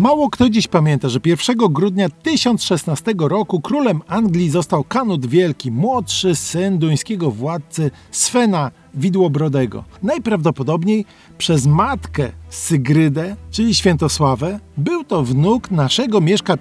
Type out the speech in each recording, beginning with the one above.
Mało kto dziś pamięta, że 1 grudnia 1016 roku królem Anglii został Kanut Wielki, młodszy syn duńskiego władcy Svena Widłobrodego. Najprawdopodobniej przez matkę Sygrydę, czyli Świętosławę, był to wnuk naszego Mieszka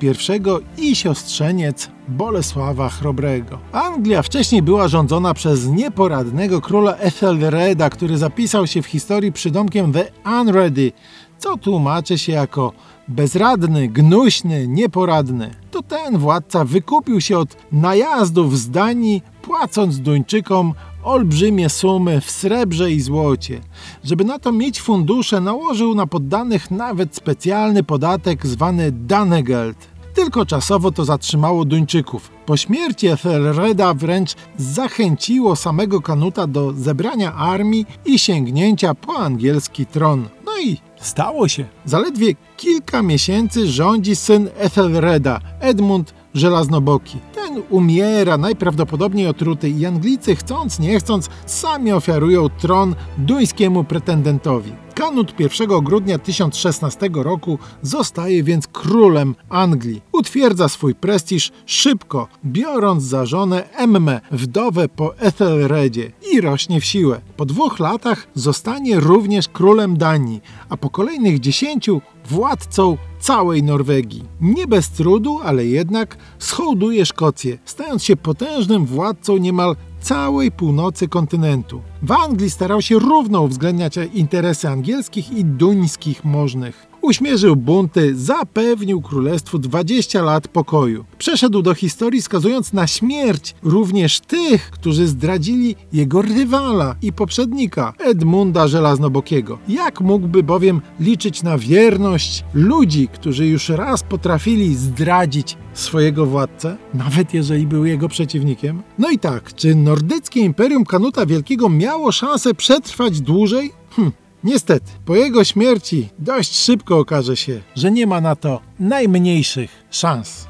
I i siostrzeniec Bolesława Chrobrego. Anglia wcześniej była rządzona przez nieporadnego króla Ethelreda, który zapisał się w historii przydomkiem The Unready, co tłumaczy się jako bezradny, gnuśny, nieporadny. To ten władca wykupił się od najazdów z Danii, płacąc Duńczykom olbrzymie sumy w srebrze i złocie. Żeby na to mieć fundusze, nałożył na poddanych nawet specjalny podatek zwany Danegeld. Tylko czasowo to zatrzymało Duńczyków. Po śmierci Ethelreda wręcz zachęciło samego Kanuta do zebrania armii i sięgnięcia po angielski tron. No i stało się. Zaledwie kilka miesięcy rządzi syn Ethelreda, Edmund Żelaznoboki. Ten umiera, najprawdopodobniej otruty i Anglicy chcąc nie chcąc sami ofiarują tron duńskiemu pretendentowi. Kanut 1 grudnia 1016 roku zostaje więc królem Anglii. Utwierdza swój prestiż szybko, biorąc za żonę Emmę, wdowę po Ethelredzie i rośnie w siłę. Po dwóch latach zostanie również królem Danii, a po kolejnych dziesięciu władcą całej Norwegii. Nie bez trudu, ale jednak schołduje Szkocję, stając się potężnym władcą niemal całej północy kontynentu. W Anglii starał się równo uwzględniać interesy angielskich i duńskich możnych uśmierzył bunty, zapewnił królestwu 20 lat pokoju. Przeszedł do historii skazując na śmierć również tych, którzy zdradzili jego rywala i poprzednika, Edmunda Żelaznobokiego. Jak mógłby bowiem liczyć na wierność ludzi, którzy już raz potrafili zdradzić swojego władcę, nawet jeżeli był jego przeciwnikiem? No i tak, czy nordyckie imperium Kanuta Wielkiego miało szansę przetrwać dłużej? Hm, Niestety, po jego śmierci dość szybko okaże się, że nie ma na to najmniejszych szans.